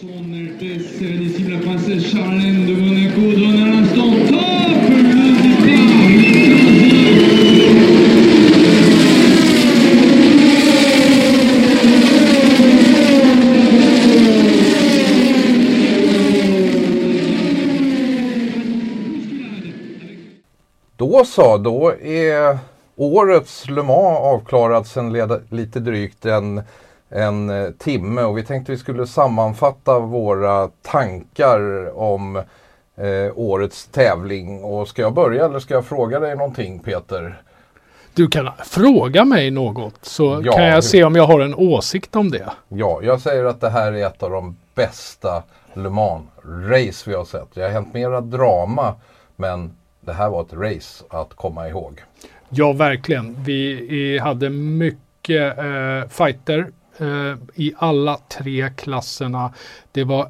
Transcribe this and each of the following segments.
Son Altesse Sérénissime la princesse Charlène de Monaco donne à l'instant top le. Då så, då är årets Le Mans avklarat sedan lite drygt en, en eh, timme och vi tänkte vi skulle sammanfatta våra tankar om eh, årets tävling. Och ska jag börja eller ska jag fråga dig någonting Peter? Du kan fråga mig något så Ja, kan jag se om jag har en åsikt om det. Ja, jag säger att det här är ett av de bästa Le Mans-race vi har sett. Det har hänt mera drama men det här var ett race att komma ihåg. Ja, verkligen. Vi hade mycket eh, fighter Eh, i alla tre klasserna. Det var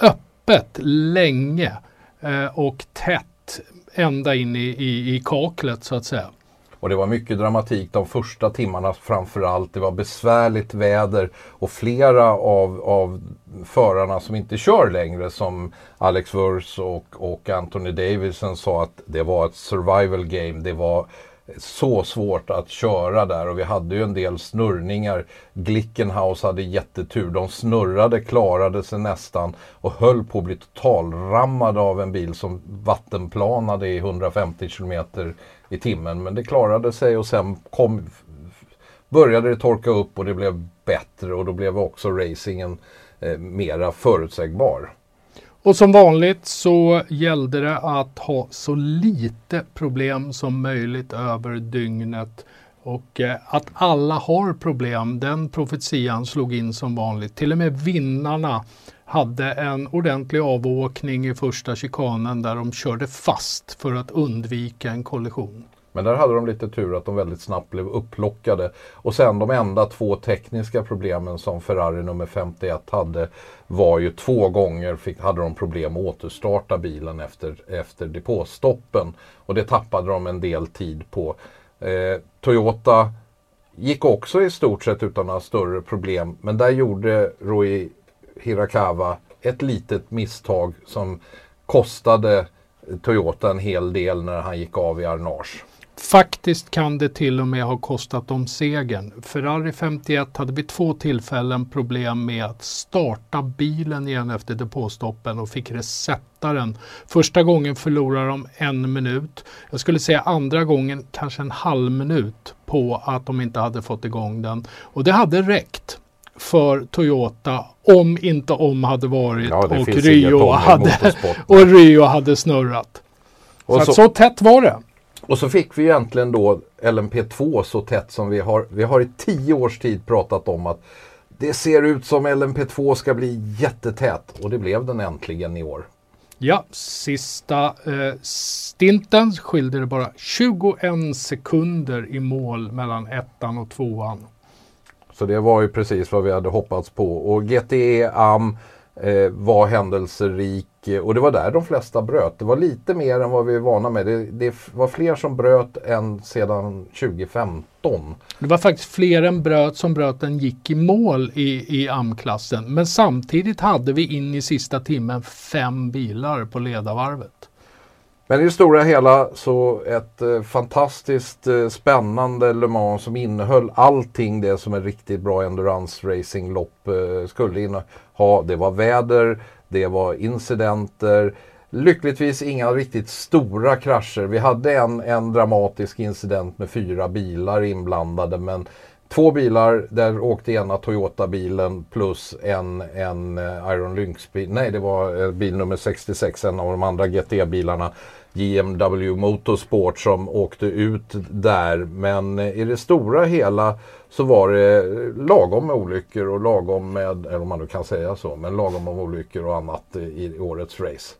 öppet länge eh, och tätt ända in i, i, i kaklet så att säga. Och det var mycket dramatik de första timmarna framförallt. Det var besvärligt väder och flera av, av förarna som inte kör längre som Alex Wurz och, och Anthony Davidson sa att det var ett survival game. Det var så svårt att köra där och vi hade ju en del snurrningar. Glickenhaus hade jättetur. De snurrade, klarade sig nästan och höll på att bli totalrammade av en bil som vattenplanade i 150 km i timmen. Men det klarade sig och sen kom, började det torka upp och det blev bättre och då blev också racingen eh, mera förutsägbar. Och som vanligt så gällde det att ha så lite problem som möjligt över dygnet. Och eh, att alla har problem, den profetian slog in som vanligt. Till och med vinnarna hade en ordentlig avåkning i första chikanen där de körde fast för att undvika en kollision. Men där hade de lite tur att de väldigt snabbt blev upplockade. Och sen de enda två tekniska problemen som Ferrari nummer 51 hade var ju två gånger fick, hade de problem att återstarta bilen efter, efter depåstoppen. Och det tappade de en del tid på. Eh, Toyota gick också i stort sett utan några större problem. Men där gjorde Rui Hirakawa ett litet misstag som kostade Toyota en hel del när han gick av i Arnage. Faktiskt kan det till och med ha kostat dem segern. Ferrari 51 hade vid två tillfällen problem med att starta bilen igen efter depåstoppen och fick resetta den. Första gången förlorade de en minut. Jag skulle säga andra gången kanske en halv minut på att de inte hade fått igång den. Och det hade räckt för Toyota om inte om hade varit Ja, och, Rio hade, och Rio hade snurrat. Så, Och att så, så tätt var det. Och så fick vi egentligen då LMP2 så tätt som vi har. Vi har i tio års tid pratat om att det ser ut som LMP2 ska bli jättetät och det blev den äntligen i år. Ja, sista eh, stinten skilde det bara 21 sekunder i mål mellan ettan och tvåan. Så det var ju precis vad vi hade hoppats på. Och GTE AM eh, var händelserik eh, och det var där de flesta bröt. Det var lite mer än vad vi är vana med. Det, det var fler som bröt än sedan 2015. Det var faktiskt fler än bröt som bröt än gick i mål i, i AM-klassen. Men samtidigt hade vi in i sista timmen fem bilar på ledarvarvet. Men i det stora hela så ett eh, fantastiskt eh, spännande Le Mans som innehöll allting det som en riktigt bra endurance racinglopp eh, skulle inneha. Det var väder, det var incidenter, lyckligtvis inga riktigt stora krascher. Vi hade en, en dramatisk incident med fyra bilar inblandade men Två bilar, där åkte ena Toyota-bilen plus en, en eh, Iron Lynx-bil. Nej, det var eh, bil nummer 66, en av de andra GT-bilarna. JMW Motorsport som åkte ut där. Men eh, i det stora hela så var det lagom med olyckor och lagom med, eller om man nu kan säga så, men lagom med olyckor och annat i årets race.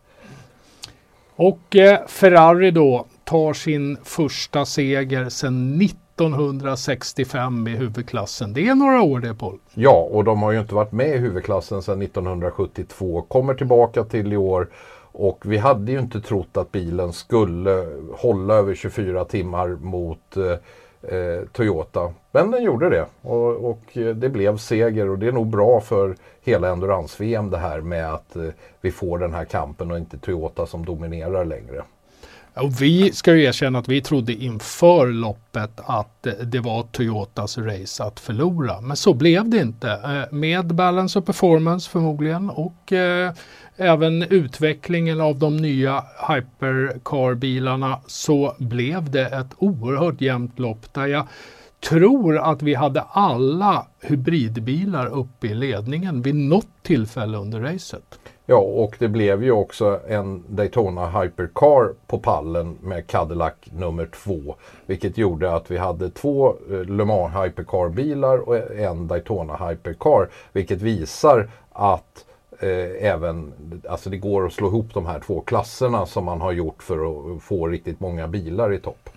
Och eh, Ferrari då tar sin första seger sedan 1965 i huvudklassen. Det är några år det Paul. Ja, och de har ju inte varit med i huvudklassen sedan 1972. Kommer tillbaka till i år. Och vi hade ju inte trott att bilen skulle hålla över 24 timmar mot eh, eh, Toyota. Men den gjorde det och, och, eh, det blev seger och det är nog bra för hela endurance-VM det här med att eh, vi får den här kampen och inte Toyota som dominerar längre. Och vi ska ju erkänna att vi trodde inför loppet att det var Toyotas race att förlora. Men så blev det inte. Eh, med balance och performance förmodligen och eh, även utvecklingen av de nya hypercar-bilarna så blev det ett oerhört jämnt lopp där jag tror att vi hade alla hybridbilar uppe i ledningen vid något tillfälle under racet. Ja, och det blev ju också en Daytona Hypercar på pallen med Cadillac nummer två. Vilket gjorde att vi hade två eh, Le Mans Hypercar-bilar och en Daytona Hypercar. Vilket visar att eh, även, alltså det går att slå ihop de här två klasserna som man har gjort för att få riktigt många bilar i topp.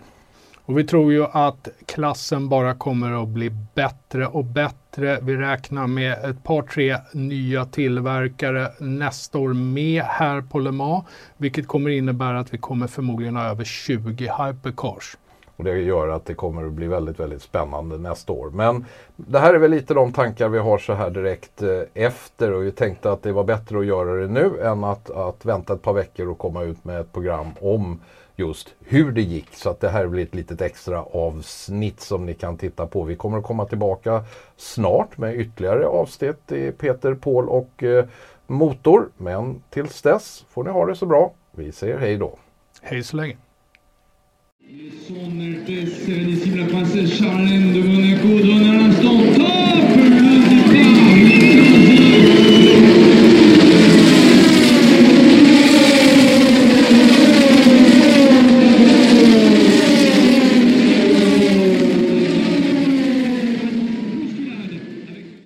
Och vi tror ju att klassen bara kommer att bli bättre och bättre. Vi räknar med ett par tre nya tillverkare nästa år med här på Le Mans, vilket kommer innebära att vi kommer förmodligen ha över 20 hypercars. Och det gör att det kommer att bli väldigt, väldigt spännande nästa år. Men det här är väl lite de tankar vi har så här direkt eh, efter och vi tänkte att det var bättre att göra det nu än att, att vänta ett par veckor och komma ut med ett program om just hur det gick. Så att det här blir ett litet extra avsnitt som ni kan titta på. Vi kommer att komma tillbaka snart med ytterligare avsnitt i Peter, Paul och eh, Motor. Men tills dess får ni ha det så bra. Vi säger hej då. Hej så länge. Son Hertés, la princesse Charlène de Monaco. Donne à l'instant top